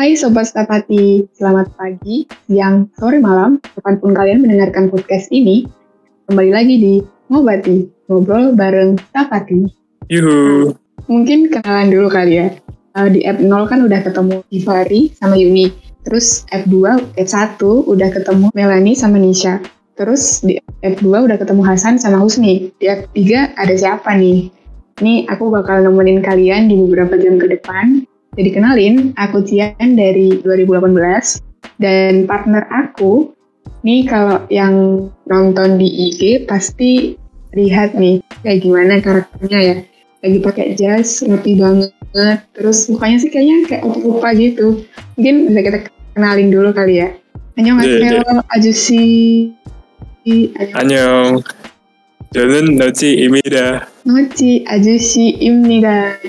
Hai Sobat Stapati, selamat pagi, siang, sore, malam, kapan pun kalian mendengarkan podcast ini. Kembali lagi di Ngobati, ngobrol bareng Stapati. Yuhu. Mungkin kenalan dulu kali ya. Uh, di F0 kan udah ketemu Ivari sama Yuni. Terus F2, F1 udah ketemu Melanie sama Nisha. Terus di F2 udah ketemu Hasan sama Husni. Di F3 ada siapa nih? Ini aku bakal nemenin kalian di beberapa jam ke depan. Jadi kenalin, aku Cian dari 2018. Dan partner aku, nih kalau yang nonton di IG pasti lihat nih kayak gimana karakternya ya. Lagi pakai jas, rapi banget. Terus mukanya sih kayaknya kayak opa-opa gitu. Mungkin bisa kita kenalin dulu kali ya. 안녕하세요, 네, 네. 아저씨. 안녕. 저는 너지입니다. Noci 아저씨입니다.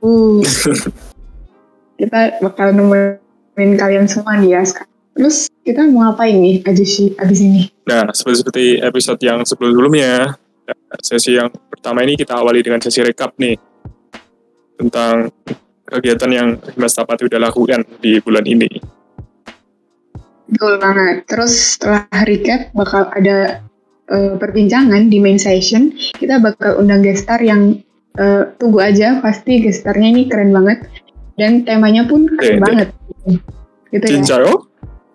Uh, kita bakal nemenin kalian semua nih ya sekarang. Terus kita mau ngapain nih ajusi abis ini? Nah, seperti, seperti episode yang sebelum-sebelumnya, sesi yang pertama ini kita awali dengan sesi rekap nih tentang kegiatan yang Mas Tapati udah lakukan di bulan ini. Betul banget. Terus setelah recap bakal ada eh, perbincangan di main session. Kita bakal undang gestar yang eh, tunggu aja pasti gestarnya ini keren banget dan temanya pun keren Iya, banget. Gitu ya. 진짜요?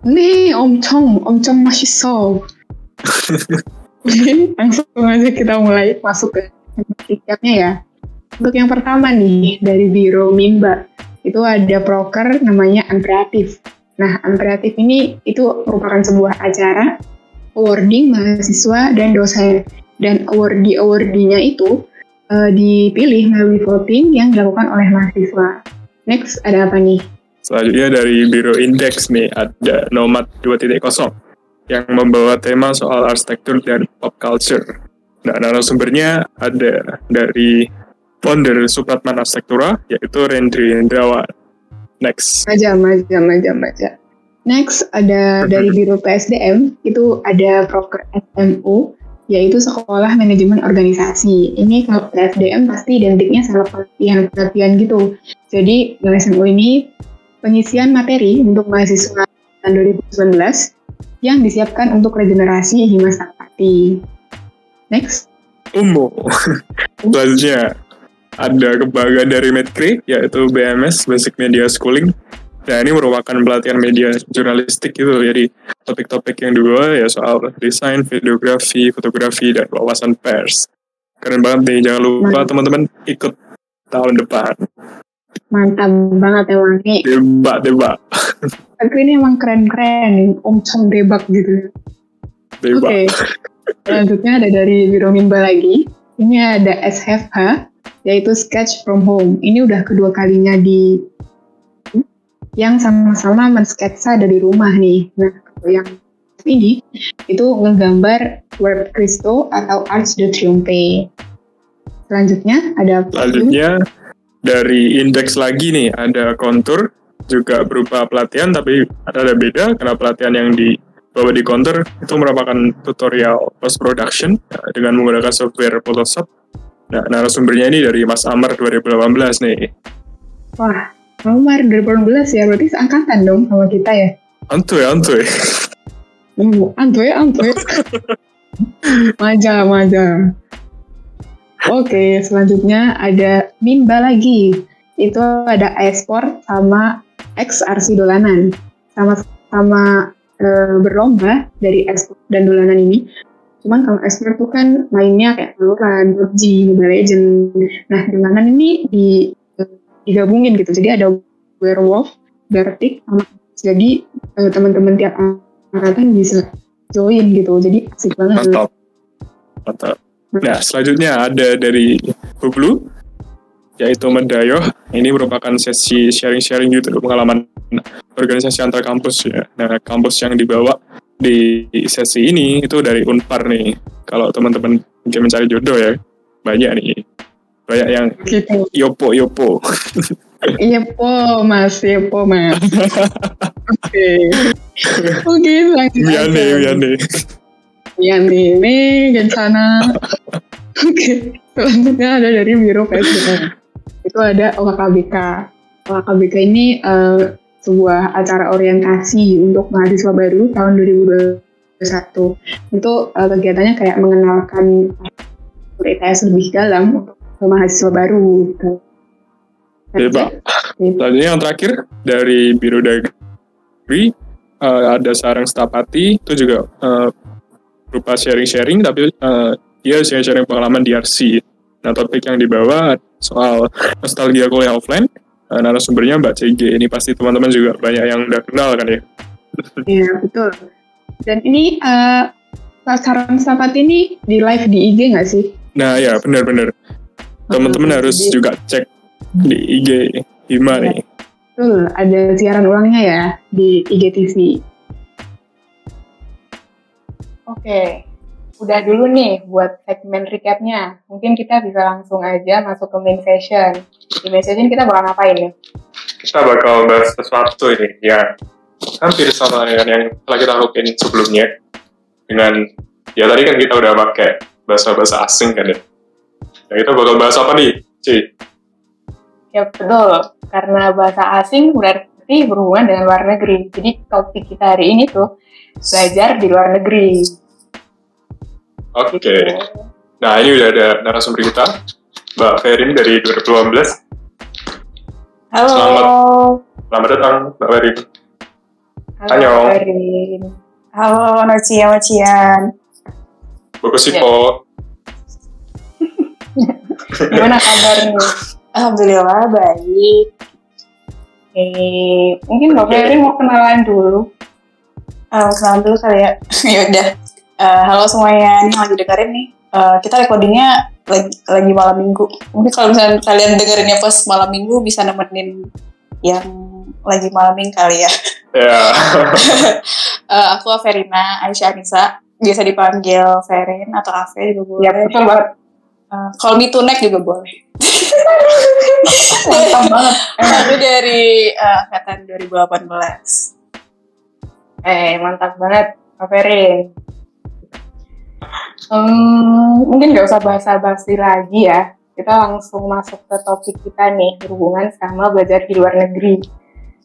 네, 엄청 엄청 맛있어. Oke, langsung aja kita mulai masuk ke recapnya ya. Untuk yang pertama nih dari Biro Mimba itu ada proker namanya Amperatif. Nah, Amperatif ini itu merupakan sebuah acara awarding mahasiswa dan dosen. Dan awardee awardinya itu eh, dipilih melalui voting yang dilakukan oleh mahasiswa. Next ada apa nih? Selanjutnya dari Biro Index nih, ada Nomad 2.0 yang membawa tema soal arsitektur dan pop culture. Nah, narasumbernya ada dari founder Supratman Arsitektura, yaitu Rendri Indrawan. Next. Maja, maja, maja, maja. Next ada dari Biro PSDM, itu ada proker SMU, yaitu Sekolah Manajemen Organisasi. Ini kalau PSDM pasti identiknya sama pelatihan-pelatihan gitu. Jadi di SMU ini pengisian materi untuk mahasiswa tahun 2019 yang disiapkan untuk regenerasi Himas Tapati. Next. Umum. Selanjutnya ada kebanggaan dari Medcre yaitu BMS Basic Media Schooling. Nah ini merupakan pelatihan media jurnalistik gitu. Jadi topik-topik yang dua ya soal desain, videografi, fotografi, dan wawasan pers. Keren banget nih. Jangan lupa teman-teman ikut tahun depan. Mantap banget emang nih. Debat, debat. Tapi ini emang keren-keren, omcong debak gitu. Oke, Debat. selanjutnya ada dari Biro Mimba lagi. Ini ada SFH, yaitu Sketch from Home. Ini udah kedua kalinya di yang sama-sama mensketsa dari rumah nih. Nah, kalau yang ini itu ngegambar Web Cristo atau Arch de Triomphe. Selanjutnya ada Selanjutnya dari indeks lagi nih ada kontur juga berupa pelatihan tapi ada ada beda karena pelatihan yang dibawa di kontur itu merupakan tutorial post production eh, dengan menggunakan software Photoshop. Nah, narasumbernya ini dari Mas Amar 2018 nih. Wah, Omar 2018 ya, berarti seangkatan dong sama kita ya. Antuy, antuy. Hmm, Antoy, Antoy. maja, maja. Oke, selanjutnya ada Mimba lagi. Itu ada e-sport sama XRC Dolanan. Sama-sama eh, berlomba dari e-sport dan dolanan ini. Cuman kalau e-sport tuh kan mainnya kayak Valorant, PUBG, Mobile Legends. Nah, dolanan ini di, digabungin gitu. Jadi ada Werewolf, sama jadi eh, teman-teman tiap angkatan bisa join gitu. Jadi asik banget. Mantap. Mantap. Nah, selanjutnya ada dari Hublu, yaitu Medayoh. Ini merupakan sesi sharing-sharing gitu pengalaman organisasi antar kampus ya. Nah, kampus yang dibawa di sesi ini itu dari Unpar nih. Kalau teman-teman mungkin mencari jodoh ya, banyak nih. Banyak yang Gitu. yopo yopo. Iya po mas, iya po mas. Oke. Oke, lanjut miane. Iya nih, nih Gencana. Oke, selanjutnya ada dari Biro PSDM. Itu ada OKKBK. KBK ini uh, sebuah acara orientasi untuk mahasiswa baru tahun 2021. Itu uh, kegiatannya kayak mengenalkan ITS lebih dalam untuk mahasiswa baru. Gitu. Oke, Pak. Selanjutnya yang terakhir dari Biro Dagri uh, ada Sarang Stapati itu juga uh, berupa sharing-sharing tapi uh, dia sharing-sharing pengalaman di RC. Nah, topik yang dibawa soal nostalgia kuliah offline uh, narasumbernya Mbak CG. Ini pasti teman-teman juga banyak yang udah kenal kan ya? Iya, betul. Dan ini uh, saran sahabat ini di live di IG nggak sih? Nah ya benar-benar. Teman-teman oh, harus juga cek di IG Hima ya. nih. Betul, ada siaran ulangnya ya di IGTV. Oke, udah dulu nih buat segmen recapnya. Mungkin kita bisa langsung aja masuk ke main session. Di main session kita bakal ngapain nih? Kita bakal bahas sesuatu ini ya hampir sama dengan yang telah kita lakukan sebelumnya. Dengan ya tadi kan kita udah pakai bahasa-bahasa asing kan ya. Nah kita bakal bahas apa nih, Ci? Ya betul, karena bahasa asing berarti berhubungan dengan luar negeri. Jadi topik kita hari ini tuh belajar di luar negeri. Oke. Okay. Nah, ini udah ada narasumber kita, Mbak Ferin dari 2018. Halo. Selamat, selamat datang, Mbak Ferin. Halo, Mbak Ferin. Halo, Nocia Macian. Bagus sih, ya. Gimana kabarnya? Alhamdulillah, baik. Eh, mungkin Mbak Ferin mau kenalan dulu. Uh, kenalan dulu kali ya. Yaudah. Uh, halo semuanya, ini lagi dengerin nih. Uh, kita recordingnya lagi, lagi malam minggu. Mungkin kalau misalnya kalian dengerinnya pas malam minggu bisa nemenin yang lagi malam minggu kali ya. Yeah. uh, aku Averina Aisyah Anissa, biasa dipanggil Ferin atau Ave juga boleh. Ya betul banget. Uh, call me tunek juga boleh. Mantap banget. Aku dari uh, angkatan 2018. Eh, mantap banget, Ferin. Hmm, mungkin nggak usah basa-basi lagi ya. Kita langsung masuk ke topik kita nih, berhubungan sama belajar di luar negeri.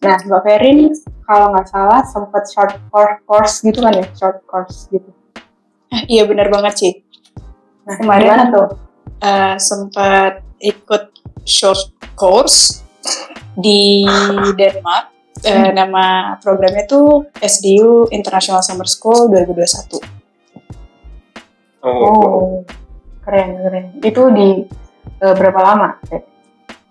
Nah, Mbak Ferin, kalau nggak salah sempat short course gitu kan ya, short course gitu. Eh, iya benar banget sih. Nah, kemarin tuh? Uh, sempat ikut short course di Denmark. Uh, nama programnya tuh SDU International Summer School 2021 Oh, oh keren keren. Itu di uh, berapa lama?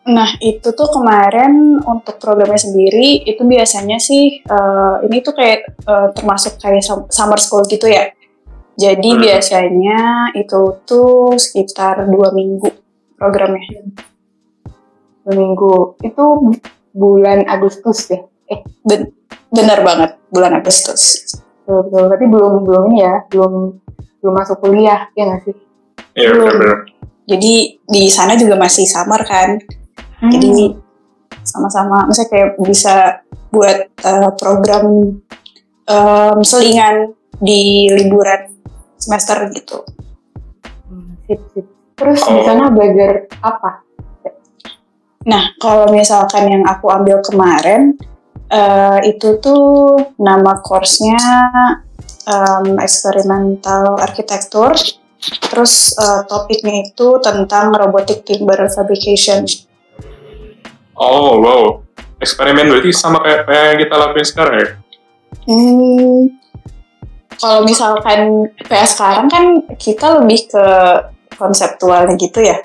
Nah itu tuh kemarin untuk programnya sendiri itu biasanya sih uh, ini tuh kayak uh, termasuk kayak summer school gitu ya. Jadi hmm. biasanya itu tuh sekitar dua minggu programnya. Dua minggu itu bulan Agustus ya? Eh ben benar banget bulan Agustus. Betul, betul. Berarti belum belum ini ya, belum belum masuk kuliah ya nggak sih iya benar jadi di sana juga masih summer kan hmm. jadi sama-sama misalnya kayak bisa buat uh, program um, selingan di liburan semester gitu hmm, sip, sip. terus oh. di sana belajar apa nah kalau misalkan yang aku ambil kemarin uh, itu tuh nama course-nya um, eksperimental arsitektur. Terus uh, topiknya itu tentang robotic timber fabrication. Oh wow, eksperimen berarti sama kayak, kayak yang kita lakuin sekarang ya? Hmm, kalau misalkan kayak sekarang kan kita lebih ke konseptualnya gitu ya.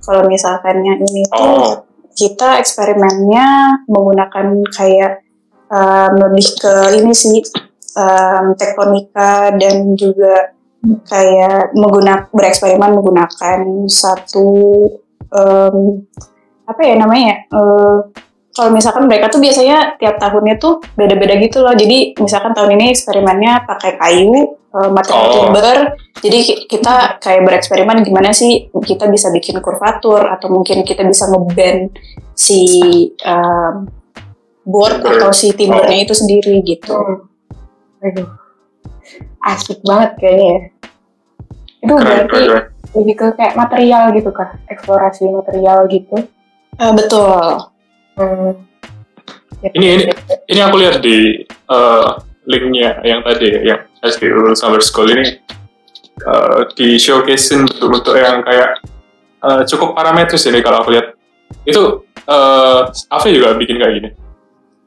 Kalau misalkan yang ini tuh oh. kita eksperimennya menggunakan kayak um, lebih ke ini sih um, tektonika dan juga kayak menggunakan bereksperimen menggunakan satu um, apa ya namanya uh, kalau misalkan mereka tuh biasanya tiap tahunnya tuh beda-beda gitu loh. Jadi misalkan tahun ini eksperimennya pakai kayu, uh, material oh. timber. Jadi kita kayak bereksperimen gimana sih kita bisa bikin kurvatur atau mungkin kita bisa ngeband si um, board atau si timbernya oh. itu sendiri gitu. Hmm. Aduh, asik banget kayaknya ya. Itu keren, berarti keren. lebih ke kayak material gitu kah? Eksplorasi material gitu? Uh, betul. Hmm. Ya, Ini ini ini aku lihat di eh, linknya yang tadi yang SBU Summer School ini eh, di showcasein bentuk-bentuk yang kayak eh, cukup parametris ini kalau aku lihat itu eh Afi juga bikin kayak gini.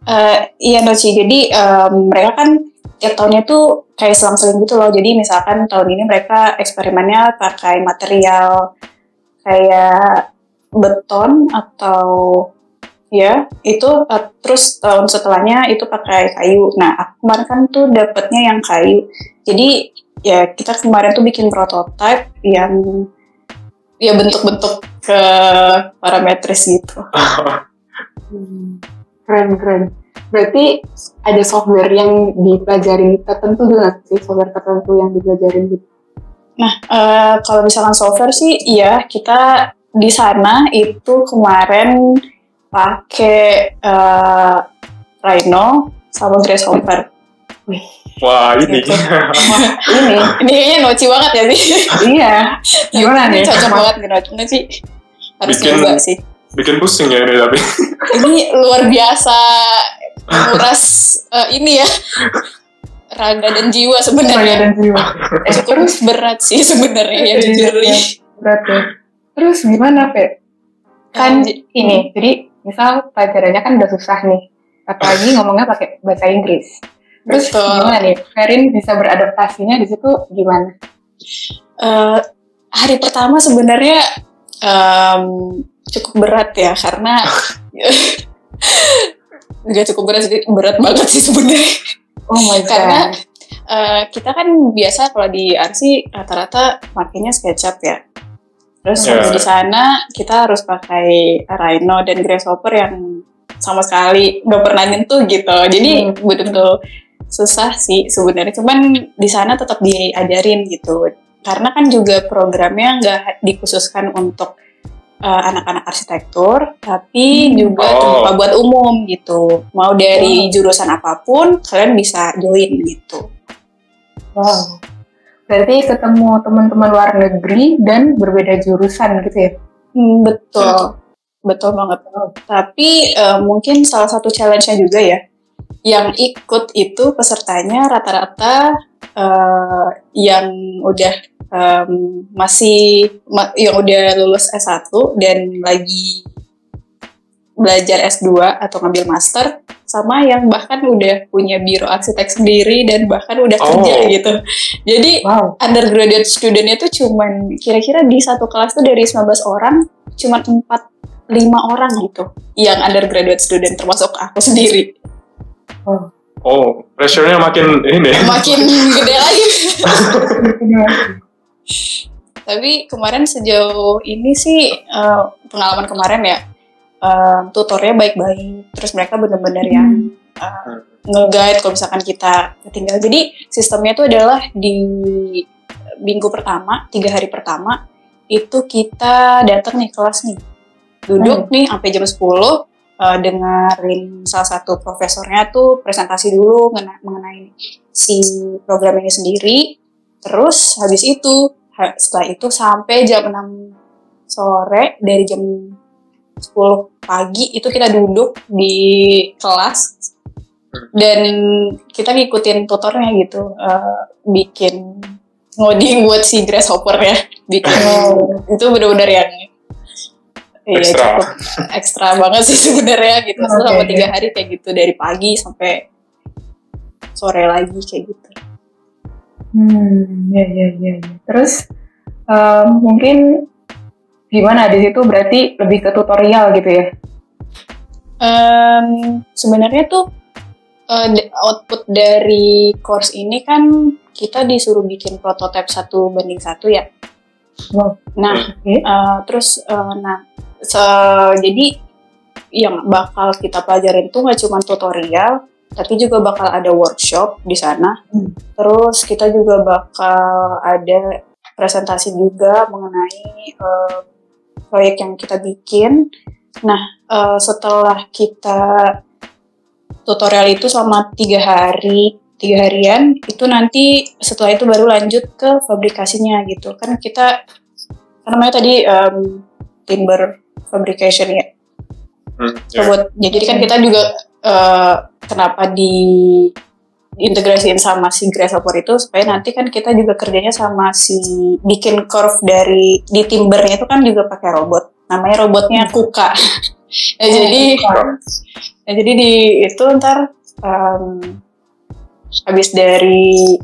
Eh, iya Noci, jadi em, mereka kan tiap tahunnya tuh kayak selang-seling gitu loh. Jadi misalkan tahun ini mereka eksperimennya pakai material kayak beton atau ya itu eh, terus tahun setelahnya itu pakai kayu. Nah aku kemarin kan tuh dapetnya yang kayu. Jadi ya kita kemarin tuh bikin prototipe yang ya bentuk-bentuk ke parametris gitu. Hmm, Keren, keren. Berarti ada software yang dipelajarin tertentu nggak sih? Software tertentu yang dipelajarin gitu? Nah, eh, kalau misalkan software sih, iya kita di sana itu kemarin pakai eh, Rhino sama Grasshopper. Wah ini. Gitu. ini, ini kayaknya noci banget ya sih. iya. Gimana Ini nih? Cocok banget nih noci. Noci harus Bikin- nyoba sih. Bikin pusing ya ini tapi. Ini luar biasa menguras eh, ini ya raga dan jiwa Raga sebenarnya. dan jiwa. Eh, terus berat sih sebenarnya ya Iya, jujur iya. berat ya. Terus gimana, Pe? Kan ini, jadi misal pelajarannya kan udah susah nih. Apalagi ngomongnya pakai bahasa Inggris. Terus Betul. gimana nih? Ferin bisa beradaptasinya di situ gimana? Eh, hari pertama sebenarnya em, cukup berat ya karena nggak cukup berat berat banget sih sebenarnya Oh my god. Karena eh, kita kan biasa kalau di RC rata-rata makainya SketchUp ya terus waktu di sana kita harus pakai Rhino dan Grasshopper yang sama sekali nggak pernah nyentuh gitu jadi Hmm. betul-betul susah sih sebenarnya cuman di sana tetap diajarin gitu karena kan juga programnya nggak dikhususkan untuk uh, anak-anak arsitektur tapi Hmm. juga Oh. terbuka buat umum gitu mau dari jurusan apa pun kalian bisa join gitu Wow. Berarti ketemu teman-teman luar negeri dan berbeda jurusan gitu ya? Hmm, betul betul banget tapi uh, mungkin salah satu challenge-nya juga ya yang ikut itu pesertanya rata-rata uh, yang udah um, masih ma- yang udah lulus S1 dan lagi belajar S2 atau ngambil master sama yang bahkan udah punya biro arsitek sendiri dan bahkan udah kerja Oh. gitu. Jadi Wow. undergraduate studentnya tuh cuman kira-kira di satu kelas tuh dari 19 orang cuman 4 5 orang gitu yang undergraduate student termasuk aku sendiri. Oh, pressure-nya makin ini. Makin gede lagi. Tapi kemarin sejauh ini sih eh, pengalaman kemarin ya eh, tutornya baik-baik. Terus mereka bener-bener yang eh, nge-guide kalau misalkan kita ketinggalan. Jadi sistemnya itu adalah di minggu pertama, tiga hari pertama itu kita datang nih kelas nih. Duduk nih sampai jam 10 eh, dengerin salah satu profesornya tuh presentasi dulu ngena- mengenai si program ini sendiri. Terus habis itu setelah itu sampai jam 6 sore dari jam 10 pagi itu kita duduk di kelas dan kita ngikutin tutornya gitu eh, bikin ngoding buat si grasshopper ya bikin itu bener-bener yang Iya, Ekstra. cukup ekstra banget sih sebenarnya gitu. Oke. Selama tiga hari kayak gitu dari pagi sampai sore lagi kayak gitu. Hmm, ya, ya, ya, ya. Terus em, mungkin gimana di situ berarti lebih ke tutorial gitu ya? Em, sebenarnya tuh d- output dari course ini kan kita disuruh bikin prototipe satu banding satu ya. Wow. Nah, Oke. eh, terus eh, nah se- jadi yang bakal kita pelajarin tuh nggak cuma tutorial, tapi juga bakal ada workshop di sana. Hmm. Terus kita juga bakal ada presentasi juga mengenai eh, proyek yang kita bikin. Nah, eh, setelah kita tutorial itu selama tiga hari, tiga harian, itu nanti setelah itu baru lanjut ke fabrikasinya gitu. Kan kita, kan namanya tadi em, timber fabrication ya. Hmm, ya. robot. Jadi kan kita juga eh, kenapa di diintegrasiin sama si Grasshopper itu supaya nanti kan kita juga kerjanya sama si bikin curve dari di timbernya itu kan juga pakai robot. Namanya robotnya Kuka. nah, jadi nah, jadi di itu ntar em, habis dari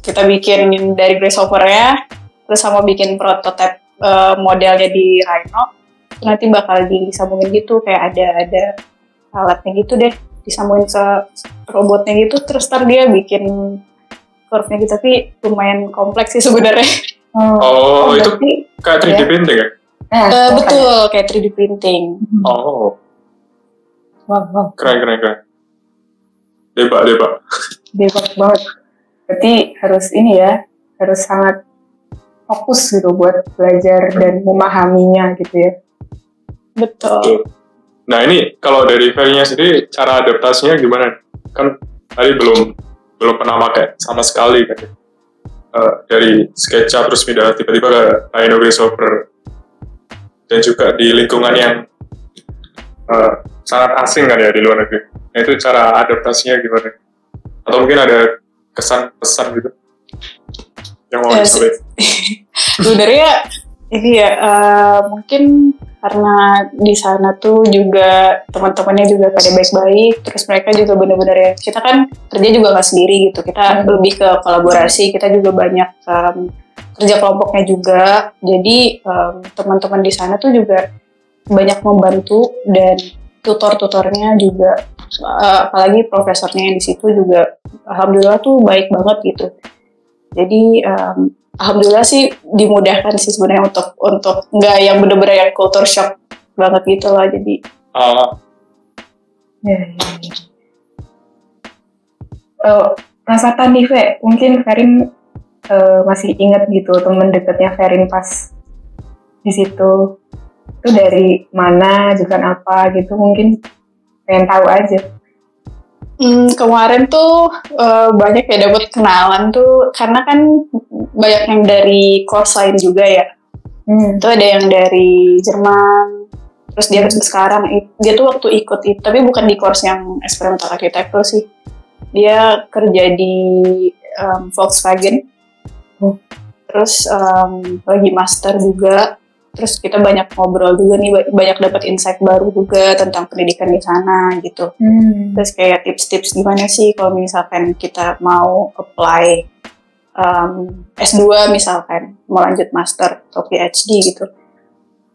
kita bikin dari Grasshopper ya, terus sama bikin prototipe eh, modelnya di Rhino, nanti bakal disambungin gitu kayak ada ada alatnya gitu deh disambungin ke robotnya gitu terus ntar dia bikin curve-nya gitu tapi lumayan kompleks sih sebenarnya Oh, itu berarti, kayak 3D ya. printing ya? nah, Eh, betul kayak 3D printing Oh, Wow, wow. keren, keren, keren. Debak, debak. Debak banget. Berarti harus ini ya, harus sangat fokus gitu buat belajar dan memahaminya gitu ya. betul Nah ini kalau dari Ferry-nya sendiri cara adaptasinya gimana? Kan tadi belum belum pernah pakai sama sekali kan? Eh, dari SketchUp terus pindah tiba-tiba ke Rhino Grasshopper dan juga di lingkungan yang eh, sangat asing kan ya di luar negeri. Nah itu cara adaptasinya gimana? Atau mungkin ada kesan-pesan gitu yang mau Ya, disampaikan? sebenarnya ini ya eh, mungkin karena di sana tuh juga teman-temannya juga pada baik-baik terus mereka juga benar-benar ya kita kan kerja juga nggak sendiri gitu kita Hmm. lebih ke kolaborasi kita juga banyak em, kerja kelompoknya juga jadi em, teman-teman di sana tuh juga banyak membantu dan tutor-tutornya juga eh, apalagi profesornya yang di situ juga alhamdulillah tuh baik banget gitu jadi em, alhamdulillah sih dimudahkan sih sebenarnya untuk untuk nggak yang bener-bener yang culture shock banget gitu lah jadi Ah, Ya, ya, ya. Eh, penasaran nih, Fe. Mungkin Ferin eh, masih ingat gitu temen deketnya Ferin pas di situ. Itu dari mana, jurusan apa gitu. Mungkin pengen tahu aja. Hmm, kemarin tuh eh, banyak ya dapat kenalan tuh karena kan banyak yang dari course lain juga ya. Hmm. Itu ada yang dari Jerman. Terus dia sekarang i- dia tuh waktu ikut itu tapi bukan di course yang experimental architecture sih. Dia kerja di em, Volkswagen. Oh. Terus em, lagi master juga. Terus kita banyak ngobrol juga nih, ba- banyak dapat insight baru juga tentang pendidikan di sana gitu Hmm. terus kayak tips-tips gimana sih kalau misalkan kita mau apply um, S2 misalkan mau lanjut master atau PhD gitu.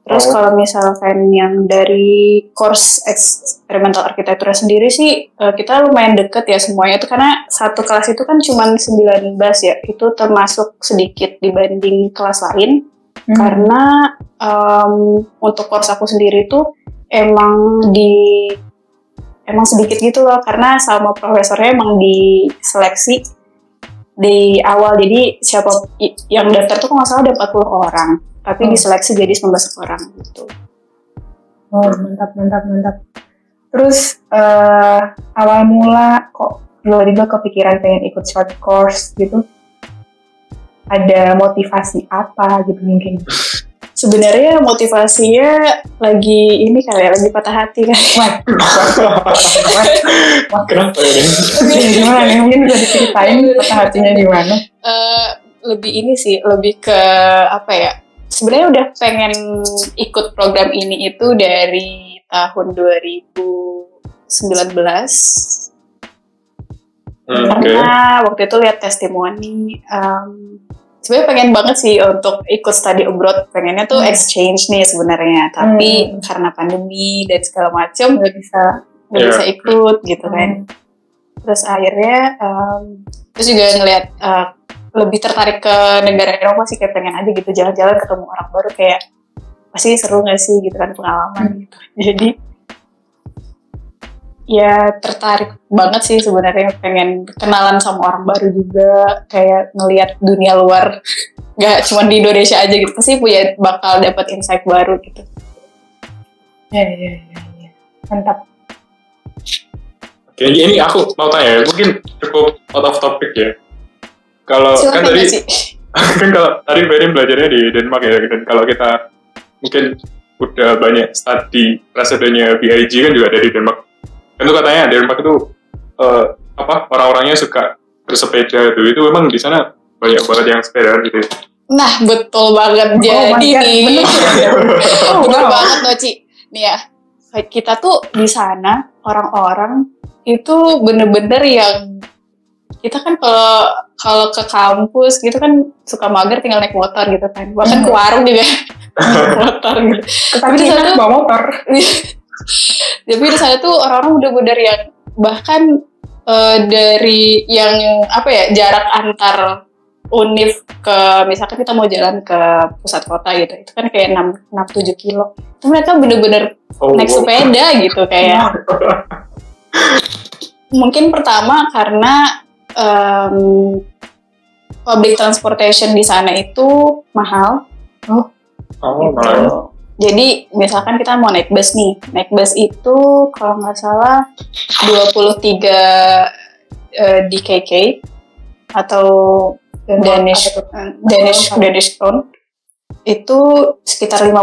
Terus Oh. kalau misalkan yang dari course experimental architecture sendiri sih eh, kita lumayan deket ya semuanya itu karena satu kelas itu kan cuma 19 ya. Itu termasuk sedikit dibanding kelas lain Hmm. karena em, untuk course aku sendiri tuh emang di emang sedikit gitu loh karena sama profesornya emang diseleksi di awal jadi siapa yang daftar tuh kalau nggak salah ada 40 orang tapi Hmm. diseleksi jadi 19 orang gitu Oh, mantap, mantap, mantap. Terus eh, awal mula kok tiba-tiba kepikiran pengen ikut short course gitu? Ada motivasi apa gitu mungkin? sebenarnya motivasinya lagi ini kali ya lagi patah hati kan Kenapa ya? Ini gimana nih? Mungkin bisa diceritain patah hatinya di mana? Eh, lebih ini sih lebih ke apa ya sebenarnya udah pengen ikut program ini itu dari tahun 2019 Hmm, Oke. karena waktu itu lihat testimoni um, sebenarnya pengen banget sih untuk ikut study abroad pengennya tuh Hmm. exchange nih sebenarnya tapi Hmm. karena pandemi dan segala macem Nggak bisa. nggak Iya. bisa ikut gitu kan terus akhirnya um, terus juga ngeliat uh, lebih tertarik ke negara Eropa sih kayak pengen aja gitu jalan-jalan ketemu orang baru kayak pasti seru nggak sih gitu kan pengalaman gitu jadi ya tertarik banget sih sebenarnya pengen kenalan sama orang baru juga kayak ngelihat dunia luar nggak cuma di Indonesia aja gitu pasti punya bakal dapat insight baru gitu Ya, ya, ya, ya. Mantap. Oke, ini aku mau tanya ya, mungkin cukup out of topic ya. Kalau kan tadi sih kan kalau tadi Ferry belajarnya di Denmark ya, dan kalau kita mungkin udah banyak studi presidennya BIG kan juga dari Denmark. Kan itu katanya Denmark itu eh, apa orang-orangnya suka bersepeda itu itu memang di sana banyak banget yang sepeda gitu. Nah, betul banget. Oh Jadi nih, bener. Oh, bener wow. banget loh, Ci. Nih ya, kita tuh di sana orang-orang itu bener-bener yang kita kan kalau kalau ke kampus gitu kan suka mager tinggal naik motor gitu kan. Bahkan ke warung juga motor gitu. Tapi di di sana- bawa motor. Tapi di sana tuh orang-orang udah bener yang bahkan eh, dari yang apa ya jarak antar univ ke misalkan kita mau jalan ke pusat kota gitu itu kan kayak 6 6 7 kilo itu mereka bener-bener Oh, naik wow. sepeda gitu kayak mungkin pertama karena em, public transportation di sana itu mahal Oh, gitu. malah. Jadi misalkan kita mau naik bus nih, naik bus itu kalau nggak salah 23 eh, DKK atau Danish Danish Danish krone itu sekitar 50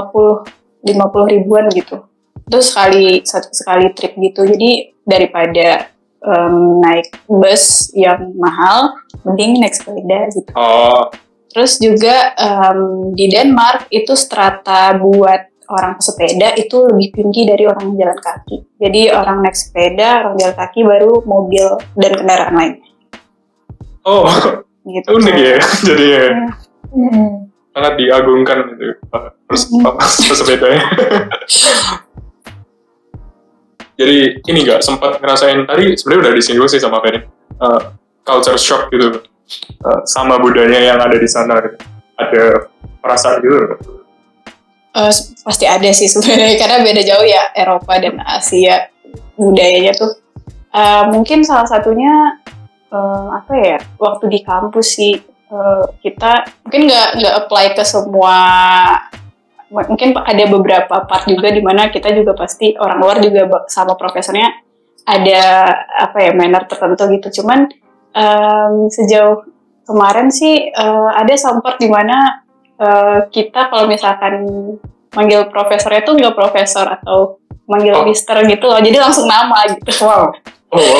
50 ribuan gitu. Itu sekali satu sekali trip gitu. Jadi daripada em, naik bus yang mahal, mending naik sepeda gitu. Oh, Terus juga em, di Denmark itu strata buat orang pesepeda itu lebih tinggi dari orang jalan kaki. Jadi orang naik sepeda, orang jalan kaki baru mobil dan kendaraan lain. oh, Gitu. unik ya. Jadi ya, Hmm. sangat diagungkan gitu. Terus Hmm. sepedanya. Jadi ini nggak sempat ngerasain tadi sebenarnya udah disinggung sih sama Ferry. Eh, culture shock gitu Eh, sama budaya yang ada di sana. gitu. Ada perasaan gitu. Eh, pasti ada sih sebenarnya karena beda jauh ya Eropa dan Asia budayanya tuh. Eh, mungkin salah satunya eh, apa ya waktu di kampus sih eh, kita mungkin nggak nggak apply ke semua mungkin ada beberapa part juga di mana kita juga pasti orang luar juga sama profesornya ada apa ya manner tertentu gitu cuman em, sejauh kemarin sih eh, ada sempat di mana eh, kita kalau misalkan manggil profesornya tuh nggak profesor atau manggil Oh. mister gitu loh jadi langsung nama gitu Wow, Oh, wow.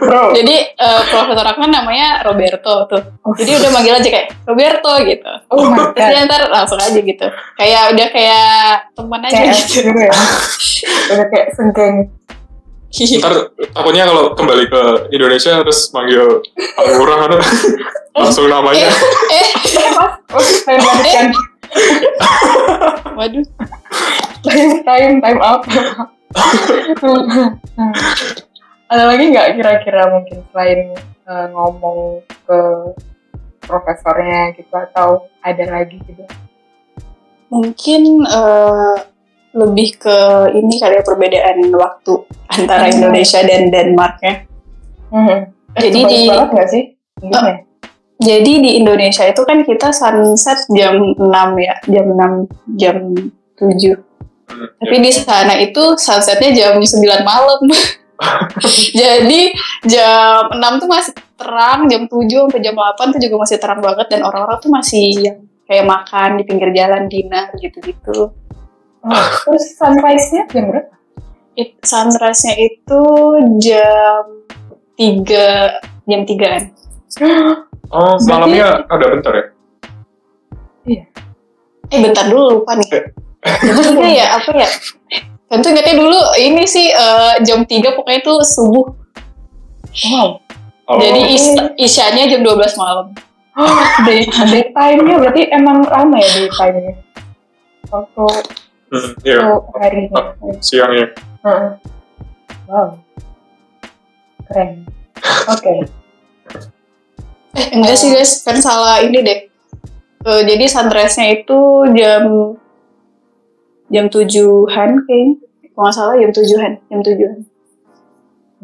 bro. jadi eh, profesor aku kan namanya Roberto tuh Oh. jadi udah manggil aja kayak Roberto gitu Oh my terus dia god. ntar langsung aja gitu kayak udah kayak teman aja CS gitu gitu ya. Udah kayak senggeng. Ntar takutnya kalau kembali ke Indonesia terus manggil Pak Lurah kan, langsung namanya. eh. Saya melanjutkan. waduh. Time time time up ada lagi nggak kira-kira mungkin selain eh, ngomong ke profesornya gitu atau ada lagi gitu? Mungkin eh, lebih ke ini kali ya perbedaan waktu antara Hmm. Indonesia dan Denmark ya Jadi Kebayang di- banget sih ya? Jadi di Indonesia itu kan kita sunset jam 6 ya, jam 6, jam 7. Tapi di sana itu sunsetnya jam 9 malam. Jadi jam 6 tuh masih terang, jam 7 sampai jam 8 tuh juga masih terang banget dan orang-orang tuh masih yang kayak makan di pinggir jalan dinner gitu-gitu. Oh, terus sunrise-nya jam berapa? It, sunrise-nya itu jam 3 jam 3-an. Oh, malamnya ada bentar ya? Eh bentar dulu lupa nih. Tentunya ya apa ya? Tentu ingatnya dulu ini sih eh, jam 3 pokoknya itu subuh. Wow. Oh, Jadi is isyanya jam 12 malam. Oh, day, daytime-nya berarti emang lama ya daytime-nya? Waktu hmm, iya, waktu harinya. siangnya. Heeh. Wow. Keren. Oke. Eh enggak sih guys, kan salah ini deh. Eh, jadi sunrise-nya itu jam jam 7-an kayaknya. Kalau nggak salah jam 7-an, jam 7-an.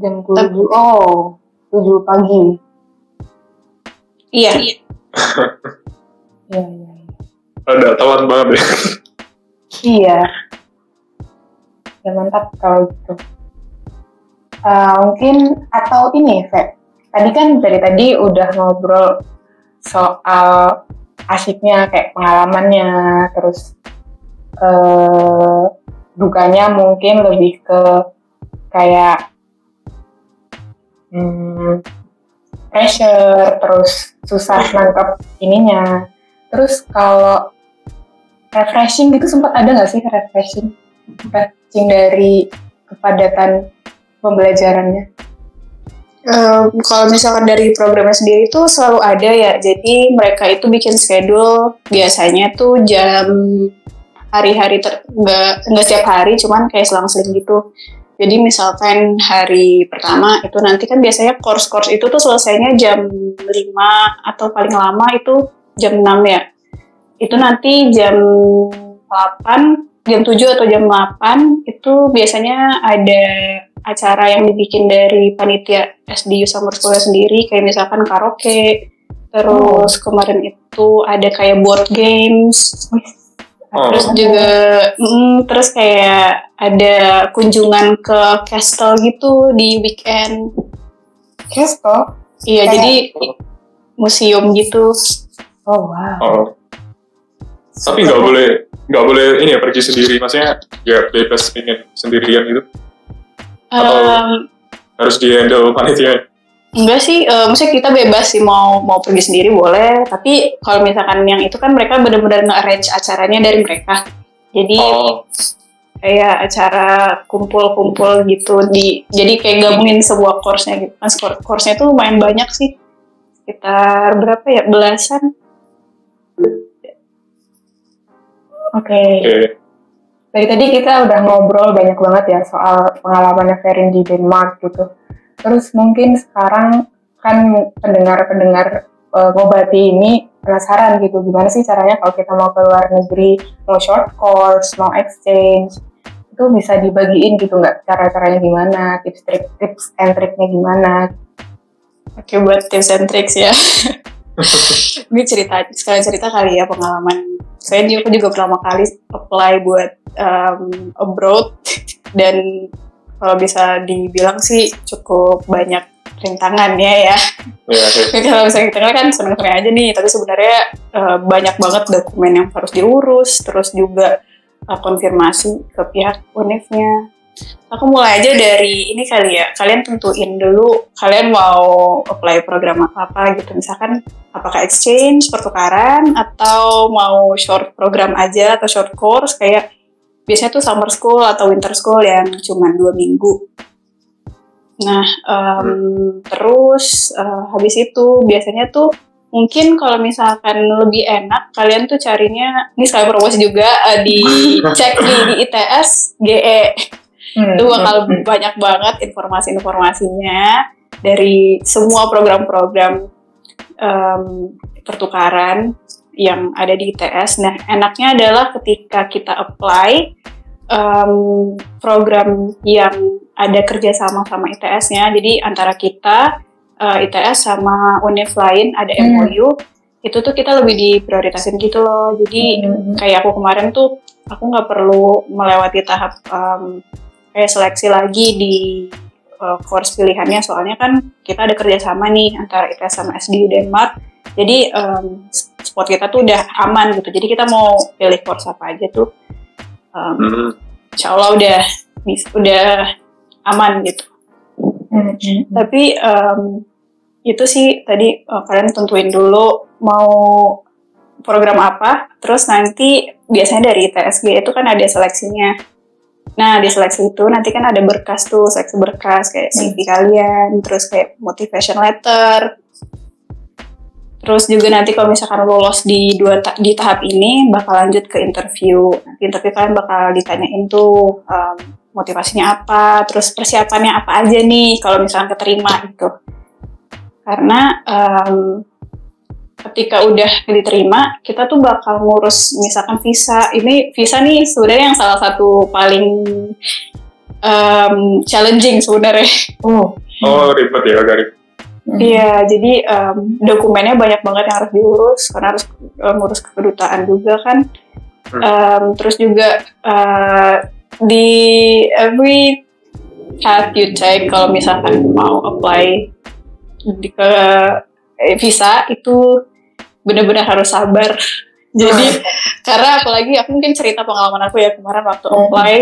Jam 7. Oh, 7 pagi. Iya. Iya, iya. Ada telat banget ya. Iya. Ya mantap kalau gitu. Eh, mungkin atau ini, Fe. Tadi kan dari tadi udah ngobrol soal asiknya kayak pengalamannya, terus eh, dukanya mungkin lebih ke kayak hmm, pressure, terus susah nangkep ininya. Terus kalau refreshing gitu sempat ada nggak sih refreshing? Refreshing dari kepadatan pembelajarannya? Eh, kalau misalkan dari programnya sendiri itu selalu ada ya. Jadi mereka itu bikin schedule biasanya tuh jam hari-hari nggak nggak setiap hari, cuman kayak selang-seling gitu. Jadi misalkan hari pertama itu nanti kan biasanya course-course itu tuh selesainya jam 5 atau paling lama itu jam 6 ya. Itu nanti jam 8, jam 7 atau jam 8 itu biasanya ada acara yang dibikin dari panitia SDU Summer School sendiri kayak misalkan karaoke. Terus kemarin itu ada kayak board games, Oh. Terus juga, mm, terus kayak ada kunjungan ke castle gitu di weekend. Kesto? Iya, Kayak- jadi museum gitu. Oh wow. Oh. Tapi nggak boleh nggak boleh ini ya pergi sendiri, maksudnya ya bebas ingin sendirian gitu. Atau- Em, Harus di handle panitia. enggak sih, eh, maksudnya kita bebas sih mau mau pergi sendiri boleh. Tapi kalau misalkan yang itu kan mereka benar-benar nge-arrange acaranya dari mereka. Jadi Oh, kayak acara kumpul-kumpul gitu di jadi kayak gabungin sebuah course-nya gitu kan Course- course-nya tuh lumayan banyak sih sekitar berapa ya belasan Oke. oke. Dari tadi kita udah ngobrol banyak banget ya soal pengalamannya Ferin di Denmark gitu. Terus mungkin sekarang kan pendengar-pendengar uh, ngobati ini penasaran gitu gimana sih caranya kalau kita mau ke luar negeri, mau short course, mau exchange, itu bisa dibagiin gitu nggak cara-caranya gimana, tips trik tips and triknya gimana? oke buat tips and tricks ya ini cerita sekalian cerita kali ya pengalaman saya juga juga pertama kali apply buat um, abroad dan kalau bisa dibilang sih cukup banyak rintangannya ya Ya, oke. Jadi kalau misalnya kita kan seneng-seneng aja nih, tapi sebenarnya eh, banyak banget dokumen yang harus diurus, terus juga eh, konfirmasi ke pihak UNIF-nya. Aku mulai aja dari ini kali ya, kalian tentuin dulu kalian mau apply program apa gitu, misalkan apakah exchange, pertukaran, atau mau short program aja atau short course kayak biasanya tuh summer school atau winter school yang cuma dua minggu. Nah, em, terus eh, habis itu biasanya tuh mungkin kalau misalkan lebih enak kalian tuh carinya ini sekali promosi juga eh, di cek di, di ITS GE Hmm. itu bakal banyak banget informasi-informasinya dari semua program-program em, pertukaran yang ada di ITS. Nah, enaknya adalah ketika kita apply em, program yang ada kerjasama sama ITS-nya, jadi antara kita eh, ITS sama univ lain ada Hmm. MOU, itu tuh kita lebih diprioritasin gitu loh. Jadi Hmm. kayak aku kemarin tuh aku nggak perlu melewati tahap em, kayak seleksi lagi di uh, course pilihannya soalnya kan kita ada kerjasama nih antara ITS sama SDU Denmark jadi em, spot kita tuh udah aman gitu jadi kita mau pilih course apa aja tuh em, Hmm. insya Allah udah udah aman gitu Hmm, hmm. tapi em, itu sih tadi eh, kalian tentuin dulu mau program apa, terus nanti biasanya dari TSG itu kan ada seleksinya. Nah di seleksi itu nanti kan ada berkas tuh, seleksi berkas kayak CV kalian, terus kayak motivation letter. Terus juga nanti kalau misalkan lolos di dua ta- di tahap ini bakal lanjut ke interview. Nanti interview kalian bakal ditanyain tuh em, motivasinya apa, terus persiapannya apa aja nih kalau misalkan keterima gitu. Karena em, ketika udah diterima, kita tuh bakal ngurus misalkan visa. Ini visa nih sebenarnya yang salah satu paling em, challenging sebenarnya. Oh, Oh, ribet ya, agak ribet. Iya, jadi em, dokumennya banyak banget yang harus diurus karena harus eh, ngurus kedutaan juga kan. Hmm. Em, terus juga eh, di every path you take kalau misalkan mau apply di ke eh, visa itu benar-benar harus sabar Jadi karena apalagi aku mungkin cerita pengalaman aku ya kemarin waktu Hmm. apply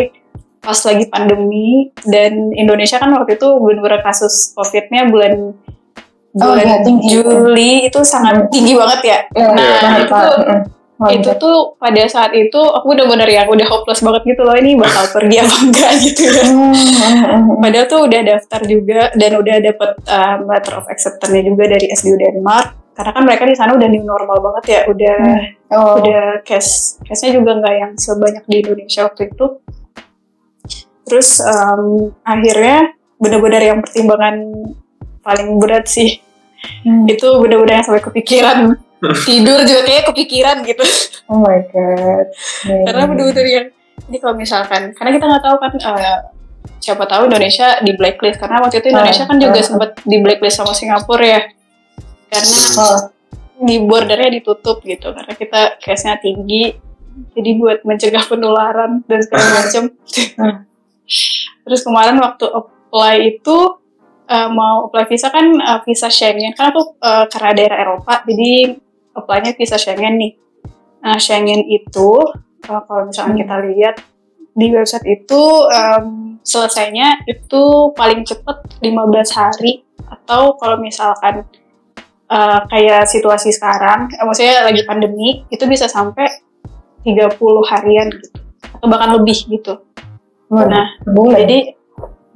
pas lagi pandemi dan Indonesia kan waktu itu benar-benar kasus COVID-nya bulan Oh, bulan iya, tinggi. Juli itu sangat Hmm. tinggi banget ya. Ya, Iya, banget, itu Pak. tuh-. Wajar. itu tuh pada saat itu aku benar-benar yang udah hopeless banget gitu loh ini bakal pergi apa enggak gitu ya. Hmm, hmm, hmm. Padahal tuh udah daftar juga dan udah dapet um, letter of acceptance-nya juga dari SDU Denmark. Karena kan mereka di sana udah new normal banget ya, udah Oh, udah case case-nya juga nggak yang sebanyak di Indonesia waktu itu. Terus um, akhirnya benar-benar yang pertimbangan paling berat sih hmm. itu benar-benar yang sampai kepikiran tidur juga kayak kepikiran gitu Oh my god. Hmm. karena benar-benar yang ini kalau misalkan karena kita nggak tahu kan eh, siapa tahu Indonesia di blacklist karena waktu itu Indonesia kan juga Ah, ah. sempat di blacklist sama Singapura ya karena Oh, di bordernya ditutup gitu karena kita case-nya tinggi. Jadi buat mencegah penularan dan segala macam. Hmm. terus kemarin waktu apply itu eh, mau apply visa kan eh, visa Schengen. Kan aku eh, karena daerah Eropa jadi apply-nya visa Schengen nih. Nah Schengen itu eh, kalau misalkan Hmm. kita lihat di website itu em, selesainya itu paling cepet 15 hari. Atau kalau misalkan eh, kayak situasi sekarang, eh, maksudnya lagi pandemi, itu bisa sampai 30 harian gitu, atau bahkan lebih gitu. Nah, boleh. Jadi,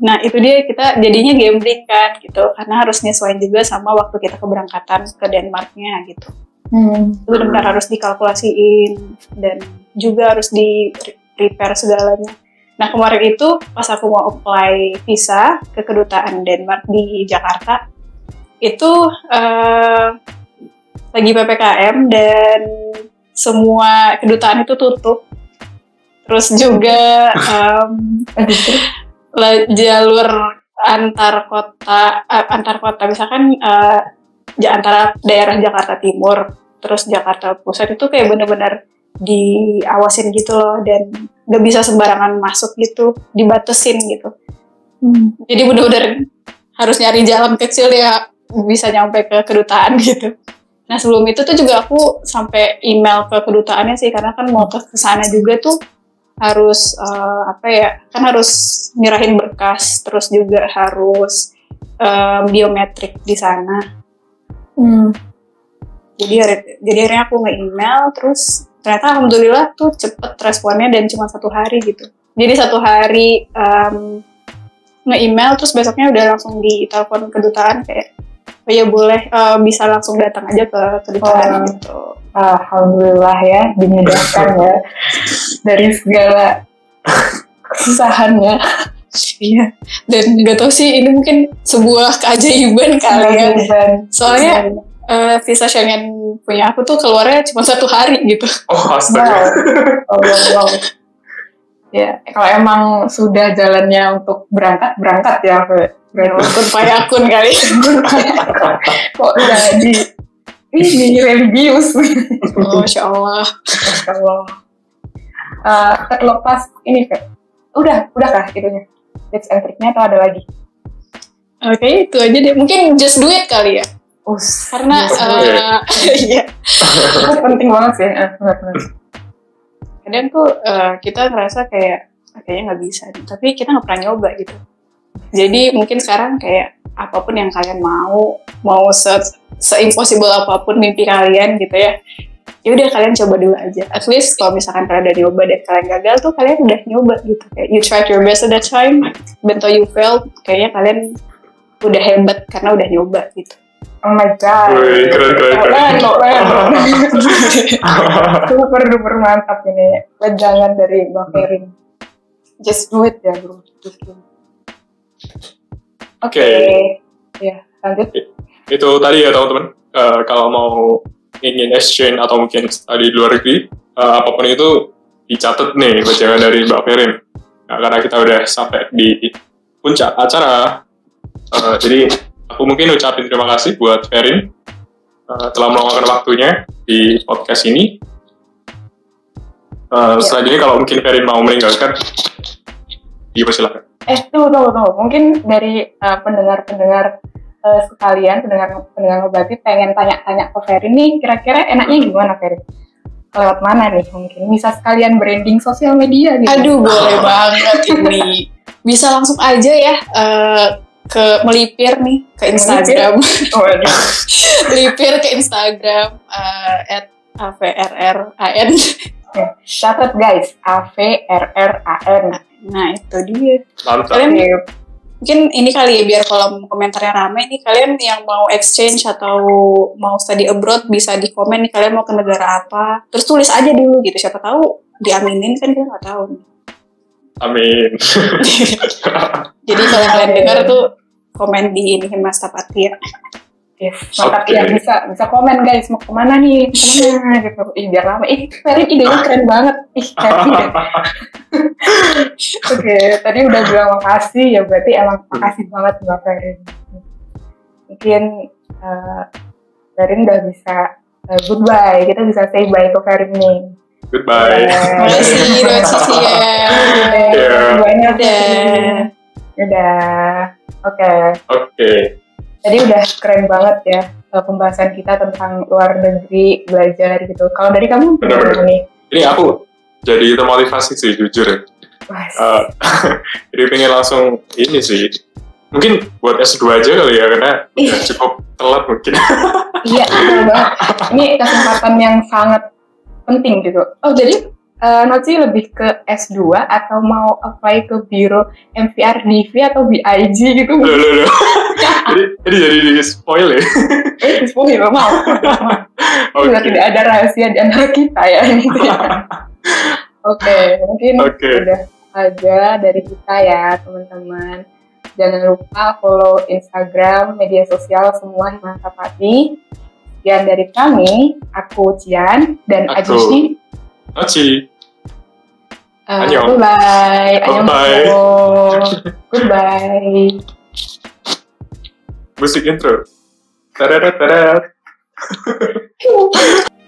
nah itu dia kita jadinya gambling kan gitu, karena harus nyesuaiin juga sama waktu kita keberangkatan ke Denmarknya gitu. Hmm. Itu benar-benar harus dikalkulasiin dan juga harus di prepare segalanya. Nah kemarin itu pas aku mau apply visa ke kedutaan Denmark di Jakarta, itu eh, lagi ppkm dan semua kedutaan itu tutup. Terus juga la- jalur antar kota eh, antar kota misalkan ja- antara daerah Jakarta Timur terus Jakarta Pusat itu kayak bener-bener diawasin gitu loh dan nggak bisa sembarangan masuk gitu dibatesin gitu Hmm. jadi bener-bener harus nyari jalan kecil ya bisa nyampe ke kedutaan gitu. Nah sebelum itu tuh juga aku sampai email ke kedutaannya sih karena kan mau ke sana juga tuh harus eh, apa ya kan harus nyerahin berkas terus juga harus eh, biometrik di sana. Hmm. jadi jadi akhirnya aku nge-email terus ternyata alhamdulillah tuh cepet responnya dan cuma satu hari gitu. Jadi satu hari em, nge-email terus besoknya udah langsung ditelepon kedutaan kayak oh ya boleh eh, bisa langsung datang aja ke kedutaan Wah. gitu Alhamdulillah ya dimudahkan ya dari segala kesusahannya. iya dan nggak tahu sih ini mungkin sebuah keajaiban kali ya soalnya eh, visa Schengen punya aku tuh keluarnya cuma satu hari gitu Oh, Wow. astaga. Oh, wow, wow. Ya, kalau emang sudah jalannya untuk berangkat, berangkat ya. Akun pakai akun kali Kok jadi ini religius. oh, Masya Allah Kalau uh, terlepas ini, Fe. Udah, udah kah itunya? Tips and triknya atau ada lagi? oke itu aja deh mungkin just do it kali ya Us, karena eh, iya penting banget sih. Eh, benar, benar. Kadang tuh eh, kita ngerasa kayak "Ah, kayaknya nggak bisa nih." tapi kita nggak pernah nyoba gitu. Jadi mungkin sekarang kayak apa pun yang kalian mau mau se se impossible apa pun mimpi kalian gitu ya ya udah kalian coba dulu aja. At least kalau misalkan kalian udah nyoba dan kalian gagal tuh kalian udah nyoba gitu. Kayak you tried your best at that time though you failed kayaknya kalian udah hebat karena udah nyoba gitu Oh my god. Wih, keren, keren, keren. Keren, keren. super duper mantap ini wejangan dari Bang Ferin. Just do it ya bro. Just do it. Oke. Oke. Ya, lanjut. itu tadi ya teman-teman Eh, kalau mau ingin exchange atau mungkin study di luar negeri eh, apa pun itu dicatat nih bacakan dari Mbak Ferin Nah, karena kita udah sampai di puncak acara eh, jadi aku mungkin ucapin terima kasih buat Ferin eh, telah meluangkan waktunya di podcast ini Eh, selanjutnya kalau mungkin Ferin mau meninggalkan dipersilakan Eh, tunggu, tunggu, tunggu. Mungkin dari uh, pendengar-pendengar uh, sekalian, pendengar pendengar ngebati pengen tanya-tanya ke Ferin nih, kira-kira enaknya gimana Ferin? lewat mana nih mungkin bisa sekalian branding sosial media gitu Aduh, boleh banget ini. Bisa langsung aja ya eh, ke melipir nih ke Instagram. Waduh. melipir ke Instagram eh, at avrran. catat guys A V R R A N Nah, itu dia. Mantap. Kalian mungkin ini kali ya biar kolom komentarnya rame nih kalian yang mau exchange atau mau study abroad bisa di komen nih kalian mau ke negara apa terus tulis aja dulu gitu siapa tahu diaminin kan kita nggak tahu Amin. jadi kalau kalian dengar tuh komen di ini Mas Tapati ya yes, mantap Oke. ya bisa bisa komen guys mau ke mana nih ke mana gitu. Ih biar lama. Ih Ferin idenya keren banget. Ih happy deh oke tadi udah bilang makasih ya berarti emang makasih banget mbak Ferin. Mungkin uh, Ferin udah bisa uh, goodbye. Kita bisa say bye ke Ferin nih. Goodbye. makasih buat sisi ya. Iya. banyak Dadah. udah oke Oke. Tadi udah keren banget ya uh, pembahasan kita tentang luar negeri belajar gitu. Kalau dari kamu gimana nih? Ini aku jadi termotivasi sih jujur ya. Eh, jadi pengen langsung ini sih. Mungkin buat S2 aja kali ya karena udah cukup telat mungkin. iya betul banget. Ini kesempatan yang sangat penting gitu. Oh jadi uh, Noci lebih ke S2 atau mau apply ke biro MVR DV atau BIG gitu? Loh, loh, loh. jadi, jadi jadi di spoil ya. Eh, spoiler mau. Oke. Sudah tidak ada rahasia di antara kita ya ini. Oke, mungkin Oke. udah aja dari kita ya teman-teman. Jangan lupa follow Instagram, media sosial semua Mantap Hati. Sekian dari kami, aku Cian dan Aku. Ajushi. Oci. Uh, Annyeong. Bye-bye. Bye-bye. Goodbye. Musik intro. Tararat.